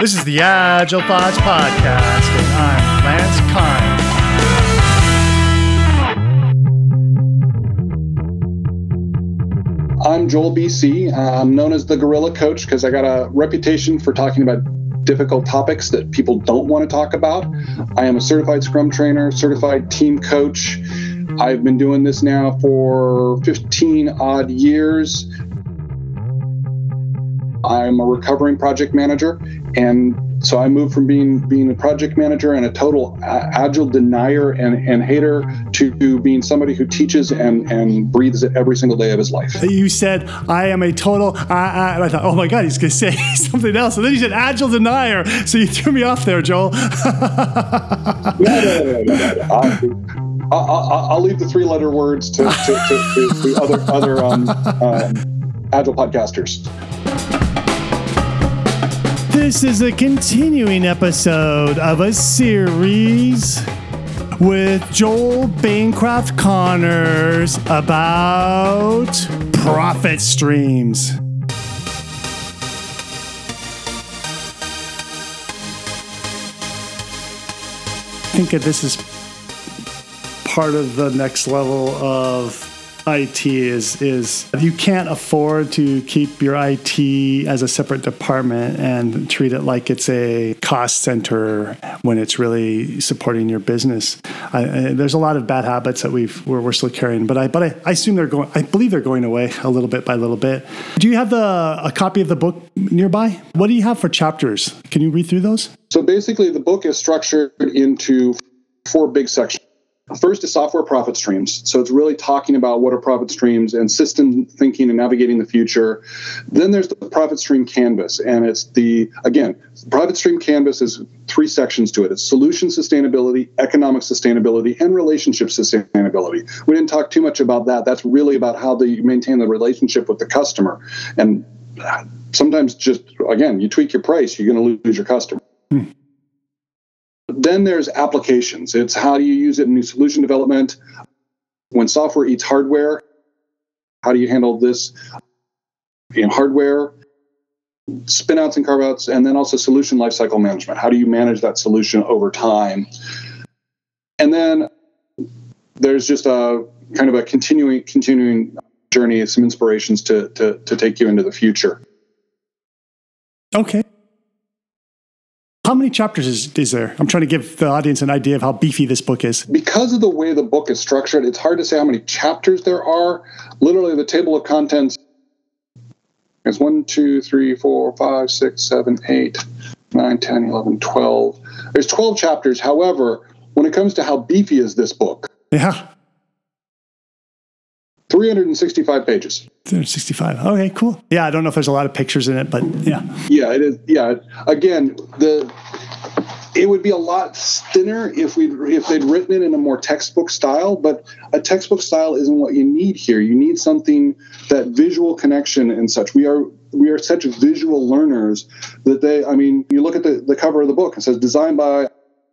This is the Agile Thoughts Podcast, and I'm Lance Kind. I'm Joel BC. Uh, I'm known as the Gorilla Coach because I got a reputation for talking about difficult topics that people don't want to talk about. I am a certified Scrum trainer, certified team coach. I've been doing this now for 15 odd years. I'm a recovering project manager, and so I moved from being being a project manager and a total agile denier and, and hater to being somebody who teaches and, and breathes it every single day of his life. You said I am a total, uh, and I thought, oh my god, he's going to say something else, and then he said agile denier. So you threw me off there, Joel. no, no, no, no, I'll, I'll, leave the three-letter words to, to, to, to other other um, um, agile podcasters. This is a continuing episode of a series with Joel Bancroft Connors about profit streams. I think this is part of the next level of IT is is you can't afford to keep your IT as a separate department and treat it like it's a cost center when it's really supporting your business. I, I, there's a lot of bad habits that we've we're, we're still carrying, but I but I, I, assume they're going. I believe they're going away a little bit by little bit. Do you have the a copy of the book nearby? What do you have for chapters? Can you read through those? So basically, the book is structured into four big sections. First is software profit streams. So it's really talking about what are profit streams and system thinking and navigating the future. Then there's the profit stream canvas. And it's the, again, profit stream canvas is three sections to it it's solution sustainability, economic sustainability, and relationship sustainability. We didn't talk too much about that. That's really about how you maintain the relationship with the customer. And sometimes just, again, you tweak your price, you're going to lose your customer. Hmm. Then there's applications. It's how do you use it in new solution development? When software eats hardware, how do you handle this in hardware? Spinouts and carve-outs, and then also solution lifecycle management. How do you manage that solution over time? And then there's just a kind of a continuing continuing journey, some inspirations to to, to take you into the future. Okay. How many chapters is, is there? I'm trying to give the audience an idea of how beefy this book is. Because of the way the book is structured, it's hard to say how many chapters there are. Literally, the table of contents is 1, 2, 3, 4, 5, 6, 7, 8, 9, 10, 11, 12. There's 12 chapters. However, when it comes to how beefy is this book? Yeah. 365 pages. 365. Okay, cool. Yeah, I don't know if there's a lot of pictures in it, but yeah. Yeah, it is. Yeah. Again, the it would be a lot thinner if we if they'd written it in a more textbook style, but a textbook style isn't what you need here. You need something that visual connection and such. We are we are such visual learners that they I mean, you look at the, the cover of the book, it says designed by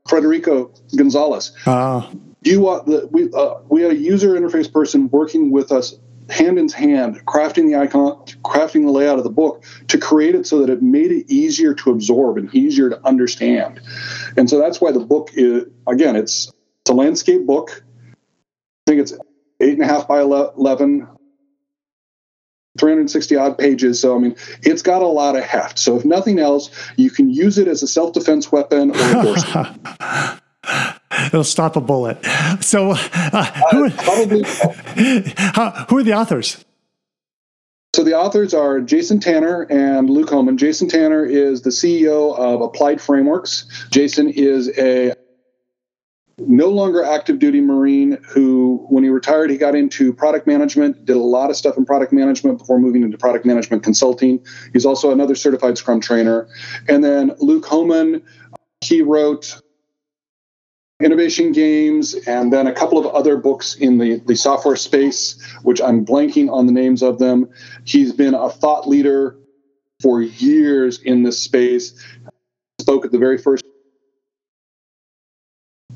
Frederico Gonzalez. Uh you want the we uh, we had a user interface person working with us hand in hand crafting the icon crafting the layout of the book to create it so that it made it easier to absorb and easier to understand. And so that's why the book is again it's it's a landscape book. I think it's eight and a half by 11 360 odd pages so i mean it's got a lot of heft so if nothing else you can use it as a self-defense weapon or a It'll stop a bullet. So, uh, who, how, who are the authors? So the authors are Jason Tanner and Luke Hohmann. Jason Tanner is the CEO of Applied Frameworks. Jason is a no longer active duty Marine who, when he retired, he got into product management, did a lot of stuff in product management before moving into product management consulting. He's also another certified Scrum trainer. And then Luke Hohmann, he wrote Innovation Games, and then a couple of other books in the, the software space, which I'm blanking on the names of them. He's been a thought leader for years in this space. Spoke at the very first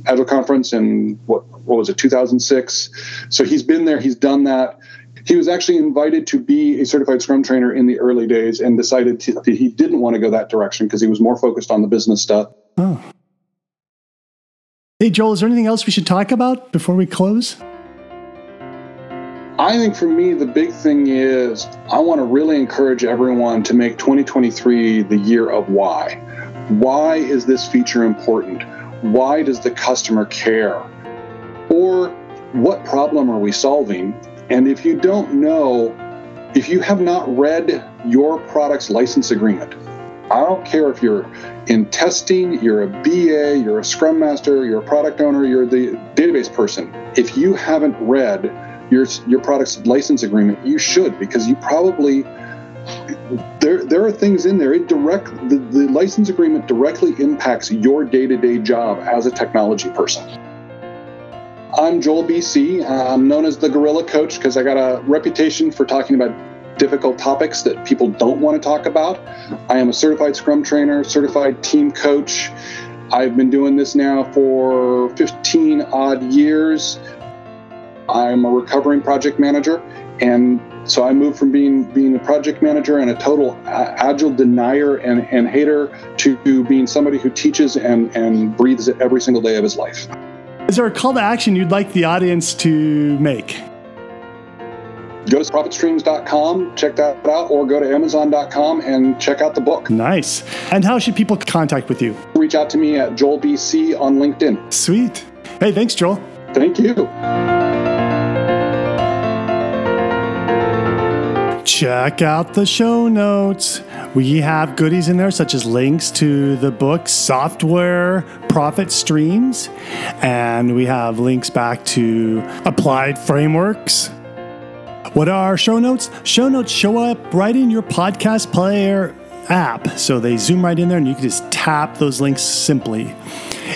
Agile conference in what what was it 2006. So he's been there. He's done that. He was actually invited to be a certified Scrum trainer in the early days and decided to, that he didn't want to go that direction because he was more focused on the business stuff. Oh. Hey, Joel, is there anything else we should talk about before we close? I think for me, the big thing is I want to really encourage everyone to make 2023 the year of why. Why is this feature important? Why does the customer care? Or what problem are we solving? And if you don't know, if you have not read your product's license agreement, I don't care if you're in testing, you're a BA, you're a scrum master, you're a product owner, you're the database person. If you haven't read your your product's license agreement, you should because you probably there there are things in there. It direct the, the license agreement directly impacts your day-to-day job as a technology person. I'm Joel BC. I'm known as the Gorilla Coach because I got a reputation for talking about difficult topics that people don't want to talk about. I am a certified Scrum trainer, certified team coach. I've been doing this now for 15 odd years. I'm a recovering project manager, and so I moved from being being a project manager and a total agile denier and, and hater to being somebody who teaches and, and breathes it every single day of his life. Is there a call to action you'd like the audience to make? Go to profitstreams.com, check that out, or go to amazon.com and check out the book. Nice. And how should people contact with you? Reach out to me at JoelBC on LinkedIn. Sweet. Hey, thanks, Joel. Thank you. Check out the show notes. We have goodies in there, such as links to the book Software Profit Streams, and we have links back to applied frameworks. What are our show notes? Show notes show up right in your podcast player app. So they zoom right in there, and you can just tap those links simply.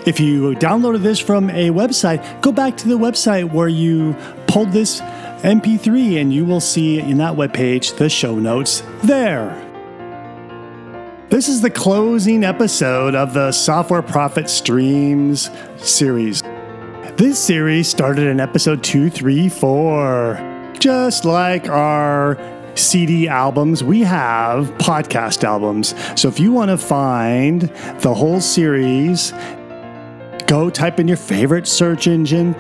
If you downloaded this from a website, go back to the website where you pulled this MP3, and you will see in that webpage the show notes there. This is the closing episode of the Software Profit Streams series. This series started in episode 234. Just like our CD albums, we have podcast albums. So if you want to find the whole series, go type in your favorite search engine,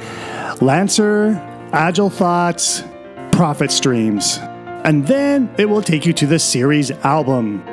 Lancer Agile Thoughts, Profit Streams. And then it will take you to the series album.